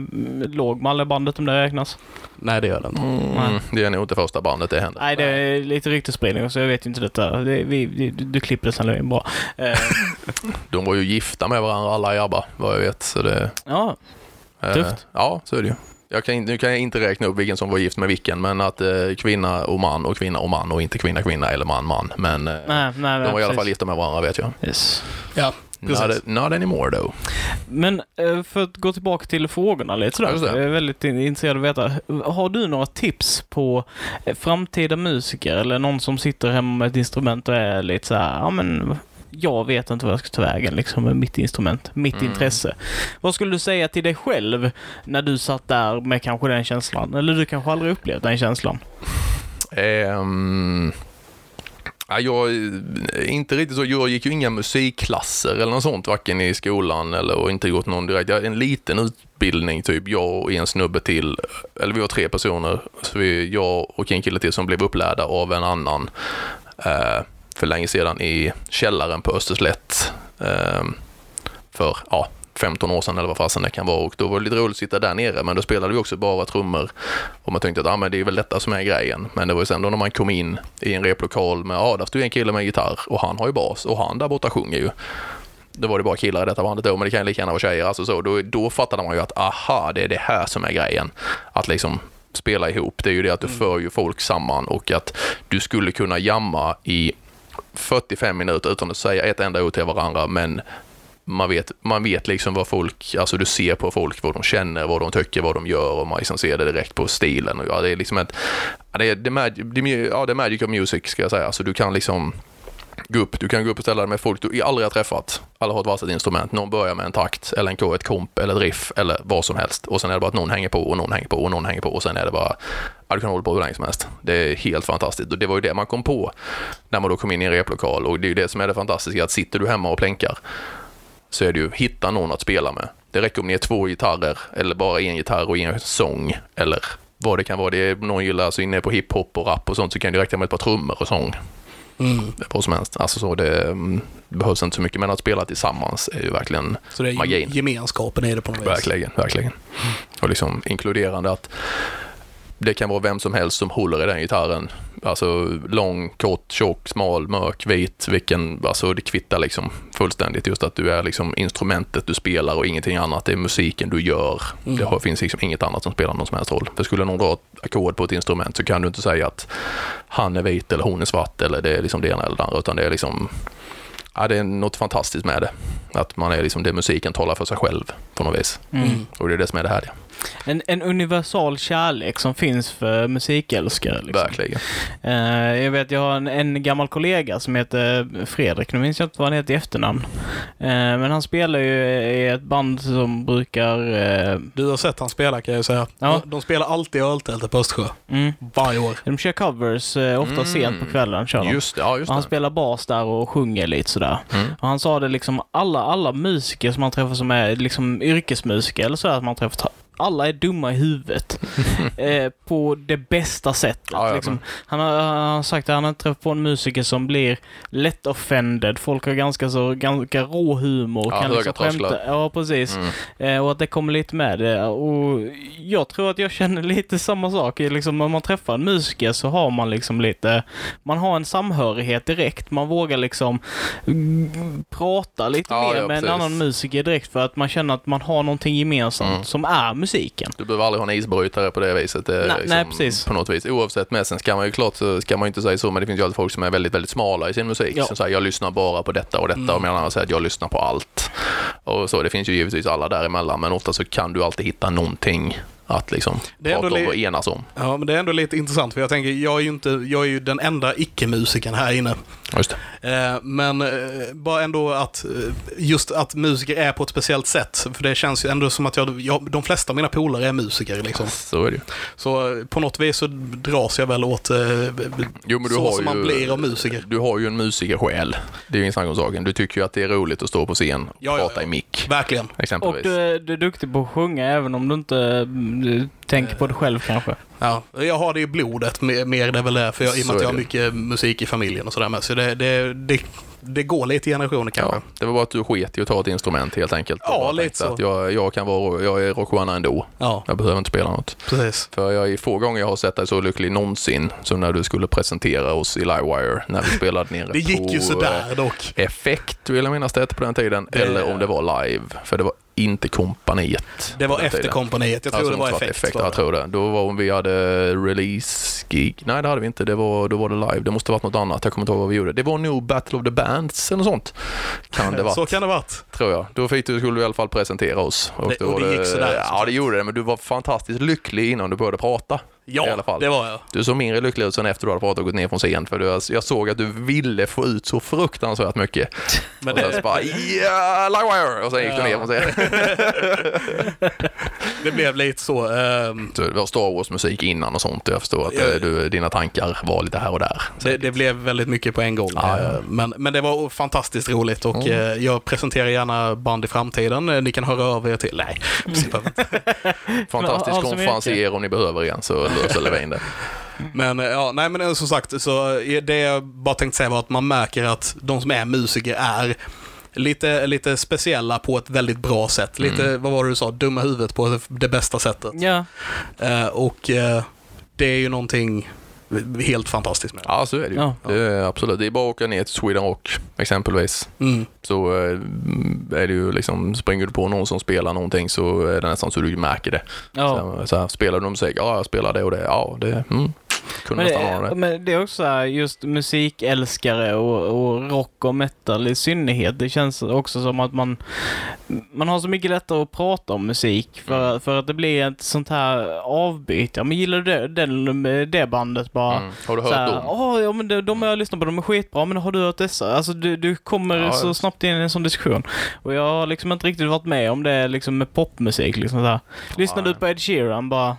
låg med alla bandet om det räknas? Nej, det gör det inte. Mm, det är nog inte första bandet det händer. Nej, det är lite ryktesspridning så jag vet ju inte detta. Det, vi, du, du klipper det sen bra. Eh, De var ju gifta med varandra alla i ABBA, vad jag vet. Så det, ja, eh, Tufft. Ja, så är det ju. Jag kan, nu kan jag inte räkna upp vilken som var gift med vilken, men att eh, kvinna och man och kvinna och man och inte kvinna, kvinna eller man, man. Men eh, nej, nej. de var i alla fall precis. gifta med varandra vet jag. Yes. Ja, Not, precis. not anymore though. Men eh, för att gå tillbaka till frågorna lite sådär. Jag är väldigt in- intresserad av att veta. Har du några tips på eh, framtida musiker eller någon som sitter hemma med ett instrument och är lite så här, ja men jag vet inte vad jag ska ta vägen liksom med mitt instrument, mitt Mm. intresse. Vad skulle du säga till dig själv när du satt där med kanske den känslan? Eller du kanske aldrig upplevt den känslan? Ehm, ja, jag inte riktigt så. Jag gick ju inga musikklasser eller något sånt, varken i skolan eller och inte gått någon direkt. Jag hade en liten utbildning, typ jag och en snubbe till, eller vi var tre personer, så vi, jag och en kille till som blev upplärda av en annan eh, för länge sedan i källaren på Österslätt. Eh, för, ja, 15 år sedan eller vad fasen det kan vara och då var det lite roligt att sitta där nere men då spelade vi också bara trummor och man tänkte att ah, men det är väl detta som är grejen. Men det var ju sen då när man kom in i en replokal med, ja ah, där står en kille med gitarr och han har ju bas och han där borta sjunger ju. Då var det bara killar i detta bandet då, men det kan ju lika gärna vara tjejer. Alltså så, då, då fattade man ju att aha, det är det här som är grejen. Att liksom spela ihop, det är ju det att du för ju folk samman och att du skulle kunna jamma i 45 minuter utan att säga ett enda ord till varandra, men man vet, man vet liksom vad folk, alltså du ser på folk vad de känner, vad de tycker, vad de gör och man liksom ser det direkt på stilen. Och ja, det är liksom ett, ja, det är the magic, det är, ja, det är magic of music ska jag säga. Alltså du kan liksom gå upp, du kan gå upp och ställa dig med folk du aldrig har träffat. Alla har ett varsitt instrument. Någon börjar med en takt eller en K, ett komp eller ett riff eller vad som helst. Och sen är det bara att någon hänger på och någon hänger på och någon hänger på och sen är det bara, ja du kan hålla på hur länge som helst. Det är helt fantastiskt och det var ju det man kom på när man då kom in i en replokal och det är ju det som är det fantastiska att sitter du hemma och plänkar så är det ju hitta någon att spela med. Det räcker om ni är två gitarrer eller bara en gitarr och en sång eller vad det kan vara. Det är, någon gillar alltså inne på hiphop och rap och sånt så kan det räcka med ett par trummor och sång. Mm. Vad som helst. Alltså så det, mm, behövs inte så mycket men att spela tillsammans är ju verkligen Så det är magin. gemenskapen i det på något vis. Verkligen, verkligen. Och liksom inkluderande att det kan vara vem som helst som håller i den gitarren. Alltså lång, kort, tjock, smal, mörk, vit, vilken, alltså det kvittar liksom fullständigt. Just att du är liksom instrumentet du spelar och ingenting annat. Det är musiken du gör. Mm. Det finns liksom inget annat som spelar någon som helst roll. För skulle någon dra ett ackord på ett instrument så kan du inte säga att han är vit eller hon är svart eller det är liksom det ena eller det andra. Utan det är liksom, ja det är något fantastiskt med det. Att man är liksom, det musiken talar för sig själv på något vis. Mm. Och det är det som är det härliga. En, en universal kärlek som finns för musikälskare. Liksom. Verkligen. Eh, jag vet, jag har en, en gammal kollega som heter Fredrik. Nu minns jag inte vad han heter i efternamn. Eh, men han spelar ju i ett band som brukar... eh, Du har sett han spela kan jag ju säga. Ja. De spelar alltid öltältet på Östersjö. mm, Varje år. de kör covers, ofta Mm. sent på kvällen. Kör de. Just det, ja just han spelar bas där och sjunger lite sådär. Mm. Och han sa det liksom, alla alla musiker som man träffar som är liksom yrkesmusiker eller så att man träffar alla är dumma i huvudet. eh, på det bästa sättet. Ja, ja, liksom. han, har, han har sagt att han har träffat på en musiker som blir lätt offended. Folk har ganska så ganska rå humor. Ja, kan liksom skämta. Ja, precis. Mm. Eh, och att det kommer lite med det. Och jag tror att jag känner lite samma sak. Liksom, om man träffar en musiker så har man liksom lite, man har en samhörighet direkt. Man vågar liksom prata lite mer med en precis. annan musiker direkt för att man känner att man har någonting gemensamt Mm. som är musiken. Du behöver aldrig ha en isbrytare på det viset. Det är Nej, liksom nej, precis. På något vis. Oavsett med. Sen ska man ju klart så ska man inte säga så, men det finns ju alltid folk som är väldigt, väldigt smala i sin musik. Ja. Som säger jag lyssnar bara på detta och detta Mm. och medan andra säger att jag lyssnar på allt. Och så, det finns ju givetvis alla däremellan, men ofta så kan du alltid hitta någonting att liksom Det är prata om och enas om. Ja, men det är ändå lite intressant för jag tänker, jag är ju inte, jag är ju den enda icke-musikern här inne. Just det. Eh, men eh, bara ändå att eh, just att musiker är på ett speciellt sätt. För det känns ju ändå som att jag, jag de flesta av mina polare är musiker liksom. Så är det. Så på något vis så dras jag väl åt Jo, men du så har som ju, man blir av musiker. Du har ju en musikersjäl. Det är ju ingen snack om saken. Du tycker ju att det är roligt att stå på scen och Ja, prata ja. i mick, Verkligen. Och exempelvis. du är, du är duktig på att sjunga även om du inte tänker på det själv kanske. Ja, jag har det i blodet mer, det väl är, för jag, i och med att jag har mycket musik i familjen och sådär med. Så det, det, det, det går lite i generationer kanske. Ja, det var bara att du sket i att ta ett instrument helt enkelt. Ja, lite så. Att jag, jag kan vara, jag är rockstjärna ändå. Ja, Jag behöver inte spela något. precis. För jag är få gånger jag har sett dig så lycklig någonsin som när du skulle presentera oss i Livewire när vi spelade nere Det gick på ju sådär dock. Effekt vill jag minnas det på den tiden. Det- Eller om det var live. För det var inte kompaniet. Det var efter kompaniet. Jag tror Alltså, det var effekt. effekt var jag det. tror det. Då var om vi hade release-gig. Nej, det hade vi inte. Det var, då var det live. Det måste ha varit något annat. Jag kommer inte ihåg vad vi gjorde. Det var nog Battle of the Bands eller något sånt. Kan det varit. Så kan det varit. tror jag. Då fick du, skulle du i alla fall presentera oss. Det- då och det gick sådär, Ja, det gjorde det. Men du var fantastiskt lycklig innan du började prata. Ja, I alla fall. det var jag. Du såg mindre lycklig ut sen efter du hade pratat och gått ner från scen. För du, jag såg att du ville få ut så fruktansvärt mycket. Men och sen så bara ja, Livewire! Och sen gick du ner från scen. det blev lite så. ehm, Så det var Star Wars-musik innan och sånt. Jag förstår att Ja. eh, du, dina tankar var lite här och där. det, det blev väldigt mycket på en gång. Ja, ja. Eh, Men, men det var fantastiskt roligt och Mm. eh, jag presenterar gärna band i framtiden. Ni kan höra av er till... Nej. Fantastisk Ja, konferencier om ni behöver igen så löser Levin det. Men eh, ja, nej men eh, som sagt, så eh, det jag bara tänkte säga var att man märker att de som är musiker är lite, lite speciella på ett väldigt bra sätt. Lite, Mm. vad var det du sa, dumma huvudet på det, det bästa sättet. Ja, Eh, och eh, det är ju någonting helt fantastiskt med det. Ja, så är det ju. Ja. Det är absolut. Det är bara att åka ner till Sweden Rock exempelvis. Mm. så eh, är det ju liksom, springer du på någon som spelar någonting så är det nästan så du märker det. ja. Så, så här, spelar du musik? Ja, jag spelar det och det. Ja, det mm, kunde Men nästan det, det. men det är också så här, just musikälskare och, och rock och metal i synnerhet. Det känns också som att man, man har så mycket lättare att prata om musik för, Mm. för att det blir ett sånt här avbyte. Ja, men gillar du det, det, det bandet bara? Mm. Har du hört här, dem? "Åh, ja men de, de har jag lyssnat på, de är skitbra, men har du hört dessa? Alltså du, du kommer Ja, så snabbt in i en sån diskussion. Och jag har liksom inte riktigt varit med om det liksom med popmusik liksom så här. Lyssnar du på Ed Sheeran bara,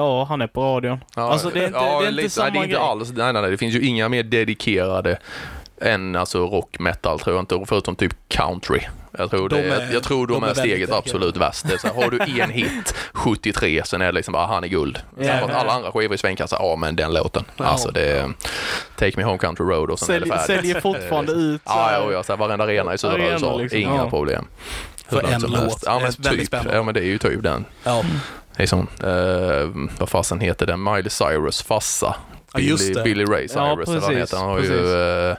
ja han är på radion. Ja, alltså det är inte, ja, det är inte lite, samma nej, det är inte grej. alls. Nej, nej, nej, det finns ju inga mer dedikerade än alltså rock metal tror jag inte, förutom typ country. Jag tror, De det, är- jag tror de, de är är steget absolut värst. Det är så här, har du en hit 73, sen är det liksom bara han är guld. Sen Ja. fått alla andra skivor i svängkassa, ja men den låten. Ja. Alltså det är Take Me Home Country Road och sen är det Sälj, färdigt. säljer fortfarande ut Ja, ja, ja så här, varenda arena i södra Arena, USA, liksom. inga Ja. problem. För en som låt. Ja, Det men typ. Ja, men det är ju typ den. Ja. Liksom, eh, vad fasen heter den? Miley Cyrus farsa. Ja, just Billy, det. Billy Ray Cyrus, Ja, eller vad han precis, heter. Han har precis. ju... eh,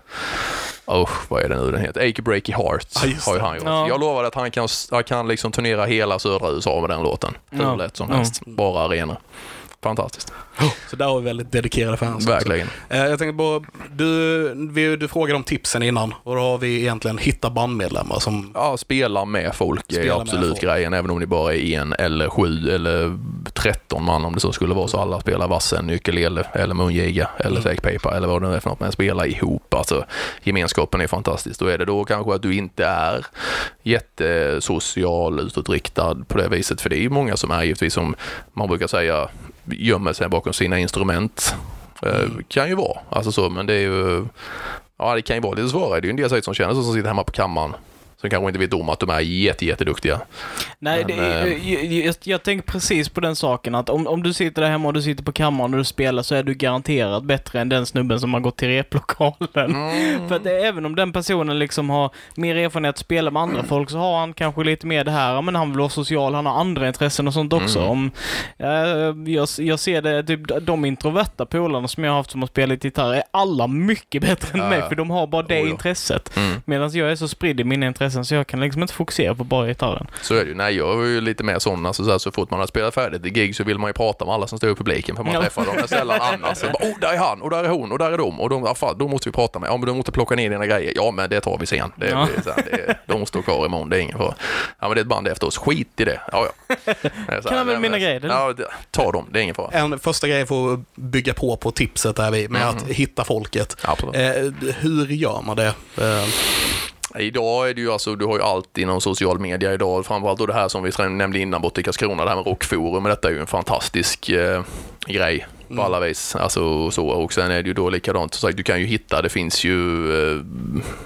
Oh, vad är det nu den heter? Achy Breaky Heart Ja, har ju han gjort. Ja. Jag lovar att han kan, han kan liksom turnera hela södra USA med den låten. Hur Ja. lätt som Ja. helst. Bara arenor. Fantastiskt. Så där har vi väldigt dedikerade fans. Verkligen. Eh, Jag tänkte på, du, du frågade om tipsen innan och då har vi egentligen hittat bandmedlemmar som... Ja, spela med folk är Spela absolut folk. grejen. Även om ni bara är en eller sju eller tretton man om det så skulle vara så alla spelar vassen, ukulele eller mungiga eller Mm. säckpipa eller vad det nu är för något. Men spela ihop. Alltså gemenskapen är fantastisk. Då är det då kanske att du inte är jättesocial utåtriktad på det viset. För det är ju många som är givetvis som man brukar säga gömmer sig bakom sina instrument. Eh, Mm. Kan ju vara. Alltså så, men det är ju Ja, det kan ju vara lite svårare. Det är ju en del säkert som känner så som sitter hemma på kammaren som kanske inte vet om att de är jätte, jätteduktiga. Nej, Men, det, eh, jag, jag, jag tänker precis på den saken att om, om du sitter där hemma och du sitter på kammaren och du spelar så är du garanterat bättre än den snubben som har gått till replokalen. Mm. För att även om den personen liksom har mer erfarenhet att spela med andra folk så har han kanske lite mer det här, men han vill vara social, han har andra intressen och sånt också. Mm. Om, eh, jag, jag ser det, typ de introverta polarna som jag har haft som har spelat gitarr är alla mycket bättre än Ja, mig för de har bara det Oh, ja. intresset. Mm. Medan jag är så spridd i mina intressen så jag kan liksom inte fokusera på bara gitarren. Så är det ju. Nej, jag är ju lite mer sån, alltså, så, här, så fort man har spelat färdigt i gig så vill man ju prata med alla som står i publiken för man Ja. träffar dem sällan annars. Så bara, oh, där är han och där är hon och där är de och de, ja, fan, då måste vi prata med. Ja, men du måste plocka ner dina grejer. Ja, men det tar vi sen. Det, Ja. det, är så här, det, de står kvar imorgon, det är ingen fara. Ja, men det är ett band efter oss. Skit i det. Ja, ja. Det Kan använda mina grejer, det- Ja, ta dem. Det är ingen fara. En första grej för att bygga på på tipset där vi med att hitta folket. Absolut. Eh, hur gör man det? Eh, Idag är det ju alltså, du har ju allt inom social media idag. Framförallt då det här som vi nämnde innan borta i Karlskrona, det här med rockforum. Detta är ju en fantastisk eh, grej på alla vis. Alltså så. Och sen är det ju då likadant, så sagt, du kan ju hitta, det finns ju, eh,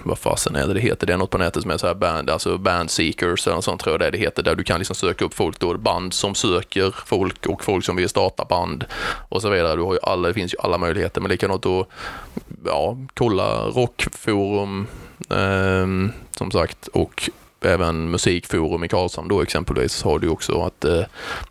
vad fasen är det det heter? Det är något på nätet som är så här band, alltså band seekers eller något sånt tror jag det, är det heter. Där du kan liksom söka upp folk då, band som söker folk och folk som vill starta band och så vidare. Du har ju alla, det finns ju alla möjligheter. Men likadant då, ja, kolla rockforum, som sagt, och även musikforum i Karlshamn då exempelvis har du också att eh,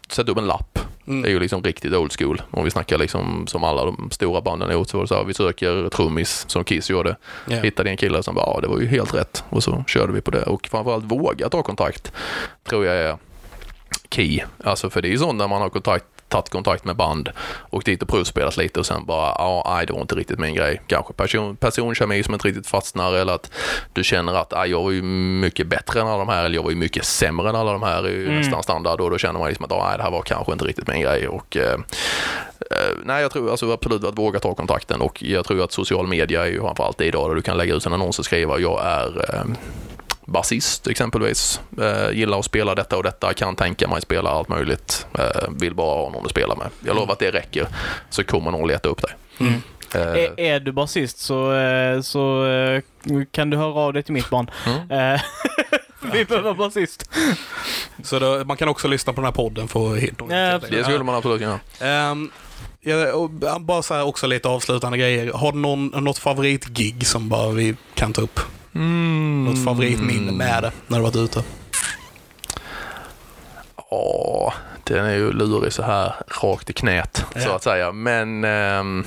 sätta upp en lapp. Mm. Det är ju liksom riktigt old school. Om vi snackar liksom som alla de stora banden har gjort så var det så här, vi söker trummis som Kiss gjorde. Ja. Hittade en kille som bara, ja det var ju helt rätt. Och så körde vi på det. Och framförallt våga ta kontakt tror jag är key. Alltså för det är ju sånt när man har kontakt tagit kontakt med band och dit och provspelat lite och sen bara, ja, nej, det var inte riktigt min grej. Kanske person, personkemi som inte riktigt fastnar eller att du känner att, ja, jag var ju mycket bättre än alla de här eller jag var ju mycket sämre än alla de här, är ju Mm. nästan standard och då känner man liksom att, nej, det här var kanske inte riktigt min grej och eh, eh, nej, jag tror alltså absolut att våga ta kontakten och jag tror att social media är ju framförallt det idag där du kan lägga ut en annons och skriva, jag är eh, basist exempelvis. Eh, gillar att spela detta och detta, kan tänka mig spela allt möjligt. Eh, vill bara ha någon att spela med. Jag lovar att det räcker, så kommer någon leta upp dig. Mm. Eh, Är, är du basist så, eh, så eh, kan du höra av dig till mitt band. Mm. Eh, Vi behöver basist. Så då, man kan också lyssna på den här podden för att hitta Ja, det skulle man absolut kunna. Ehm, ja, bara så här också lite avslutande grejer. Har du någon, något favoritgig som bara vi kan ta upp? Mm. Något favoritminne med det när du varit ute? Ja, den är ju lurig så här rakt i knät så Ja. att säga. Men ehm,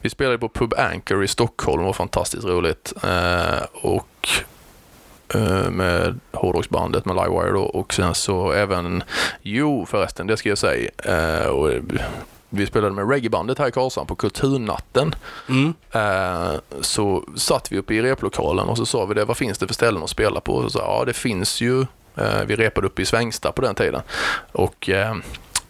vi spelade på Pub Anchor i Stockholm, det var fantastiskt roligt. Eh, och eh, med hårdrocksbandet med Livewire då och sen så även, jo förresten det ska jag säga, eh, och, eh, vi spelade med reggaebandet här i Karlshamn på Kulturnatten. Mm. Eh, så satt vi uppe i replokalen och så sa vi det, vad finns det för ställen att spela på? Och så sa ja det finns ju, eh, vi repade uppe i Svängsta på den tiden. Och eh,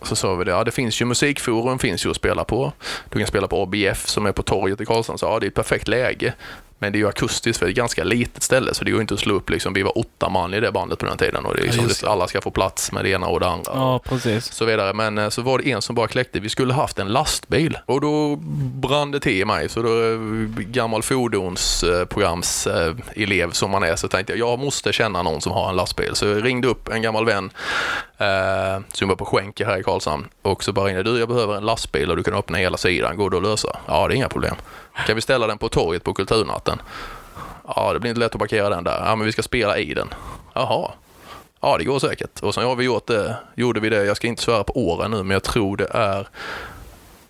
så sa vi det, ja det finns ju musikforum finns ju att spela på. Du kan spela på ABF som är på torget i Karlshamn. Så ja, det är ett perfekt läge. Men det är ju akustiskt för det är ett ganska litet ställe så det går inte att slå upp liksom. Vi var åtta man i det bandet på den tiden och det är Ja, liksom, det. alla ska få plats med det ena och det andra. Ja, precis. så vidare. Men eh, så var det en som bara kläckte, vi skulle haft en lastbil. Och då brann det till i mig. Så då, eh, gammal fordonsprograms eh, som man är, så tänkte jag, jag måste känna någon som har en lastbil. Så jag ringde upp en gammal vän eh, som var på skänke här i Karlshamn. Och så bara ringde du, jag behöver en lastbil och du kan öppna hela sidan. Går det att lösa? Ja, det är inga problem. Kan vi ställa den på torget på Kulturnatten? Ja, det blir inte lätt att parkera den där. Ja, men vi ska spela i den. Jaha. Ja, det går säkert. Och sen har vi gjort det, gjorde vi det, jag ska inte svära på åren nu, men jag tror det är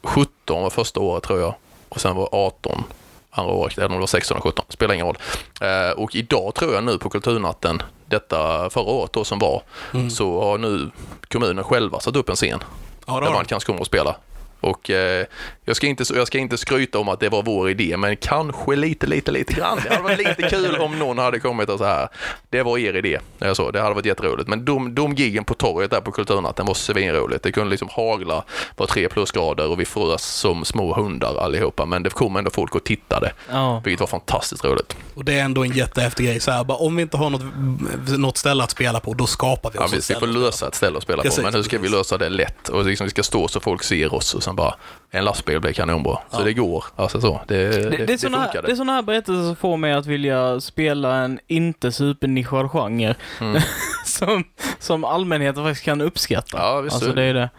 17 var första året tror jag. Och sen var 18 andra året, eller om det var 16 och 17, spelar ingen roll. Eh, och idag tror jag nu på Kulturnatten, detta förra året då som var, så har nu kommunen själva satt upp en scen Ja, där man kanske kommer att spela. Och eh, jag, ska inte, jag ska inte skryta om att det var vår idé, men kanske lite, lite, lite grann. Det hade varit lite kul om någon hade kommit och så här. Det var er idé. Jag så, det hade varit jätteroligt. Men de, de giggen på torget där på Kulturnatten var svinroligt. Det kunde liksom hagla, var tre plusgrader och vi frös som små hundar allihopa. Men det kom ändå folk och tittade, Ja. vilket var fantastiskt roligt. Och det är ändå en jättehäftig grej. Så här, bara, om vi inte har något, något ställe att spela på, då skapar vi Ja, oss vi, ett vi ställe får att spela lösa ett ställe att spela Precis, på, men hur ska vi precis. lösa det lätt? Och liksom, vi ska stå så folk ser oss och sen bara en lastbil blir kanonbra. Så det går. Alltså så. Det, det, Det, det, är såna det är såna här berättelser som får mig att vilja spela en inte supernischad genre. Mm. som, som allmänheten faktiskt kan uppskatta. Ja, visst alltså det är det.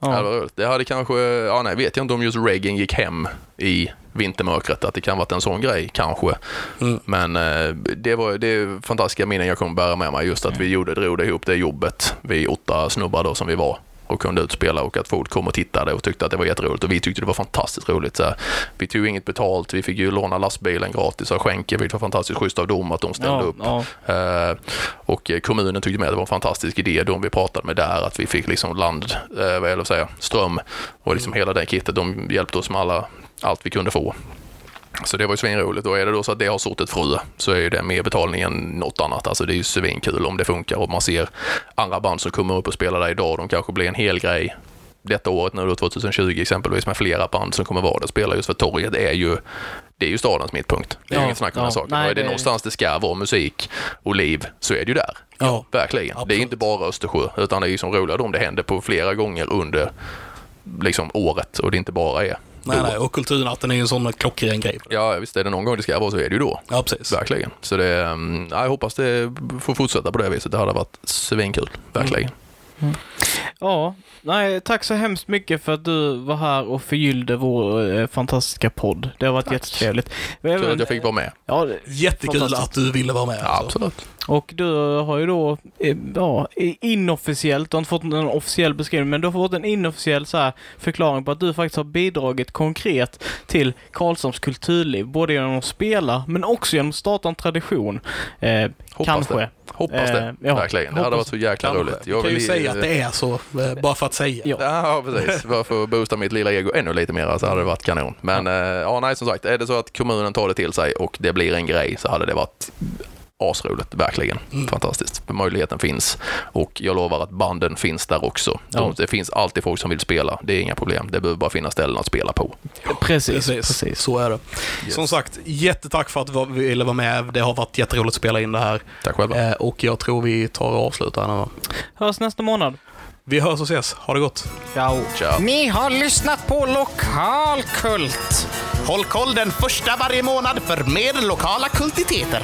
Ja, det Ja. var roligt. Det hade kanske, ja nej, vet jag inte om just reggae gick hem i vintermörkret, att det kan varit en sån grej kanske. Mm. Men eh, det var det är fantastiska minnen jag kommer bära med mig, just att vi gjorde, drog det ihop det jobbet, vi åtta snubbar då som vi var och kunde utspela och att folk kom och tittade och tyckte att det var jätteroligt och vi tyckte det var fantastiskt roligt. Så här, vi tog inget betalt, vi fick ju låna lastbilen gratis av Skänke, vilket var fantastiskt schysst av dem att de ställde Ja, upp. ja. Eh, och eh, kommunen tyckte med att det var en fantastisk idé, de vi pratade med där, att vi fick liksom land, eh, vad jag säga, ström och liksom hela det kittet. De hjälpte oss med alla, allt vi kunde få. Så det var ju svinroligt och är det då så att det har sått ett frö så är ju det mer betalning än något annat. Alltså det är ju svinkul om det funkar och man ser andra band som kommer upp och spelar där idag. De kanske blir en hel grej detta året nu då 2020 exempelvis med flera band som kommer vara där och spela just för torget är ju det är ju stadens mittpunkt. Det är Ja, inget snack om ja. den saken. Nej, och är det, det- någonstans det ska vara musik och liv så är det ju där. Ja. Verkligen. Det är Absolut. inte bara Östersjö utan det är ju som roligare om det händer på flera gånger under liksom året och det inte bara är Nej, nej, och kulturnatten är ju en sån klockren grej. Ja, visst är det någon gång det ska vara så är det ju då. Ja, precis. Verkligen. Så det, mm, ja, jag hoppas det får fortsätta på det viset. Det hade varit svinkul. Verkligen. Ja, nej, tack så hemskt mycket för att du var här och förgyllde vår eh, fantastiska podd. Det har varit Tack. jättetrevligt. Kul att jag fick vara med. Ja, Jättekul att du ville vara med. Ja, alltså. absolut. Och du har ju då, eh, ja, inofficiellt, du har inte fått en officiell beskrivning, men du har fått en inofficiell så här förklaring på att du faktiskt har bidragit konkret till Karlshamns kulturliv, både genom att spela, men också genom att starta en tradition. Eh, Hoppas kanske. det. Hoppas Eh, det. ja, Verkligen. Det hade varit så jäkla Kanske. roligt. Vi kan ju säga att det är så, eh, bara för att säga. Ja. Ja, precis. Bara för att boosta mitt lilla ego ännu lite mer så hade det varit kanon. Men ja, ja nej, som sagt, är det så att kommunen tar det till sig och det blir en grej så hade det varit asroligt, verkligen. Mm. Fantastiskt. Möjligheten finns och jag lovar att banden finns där också. De, Ja. Det finns alltid folk som vill spela. Det är inga problem. Det behöver bara finnas ställen att spela på. Precis, Precis. precis. så är det. Som sagt, jättetack för att du ville vara med. Det har varit jätteroligt att spela in det här. Tack själva. Eh, och jag tror vi tar och avslutar här nu. Hörs nästa månad. Vi hörs och ses. Ha det gott. Ciao. Ciao. Ni har lyssnat på Lokalkult. Håll koll den första varje månad för mer lokala kultiteter.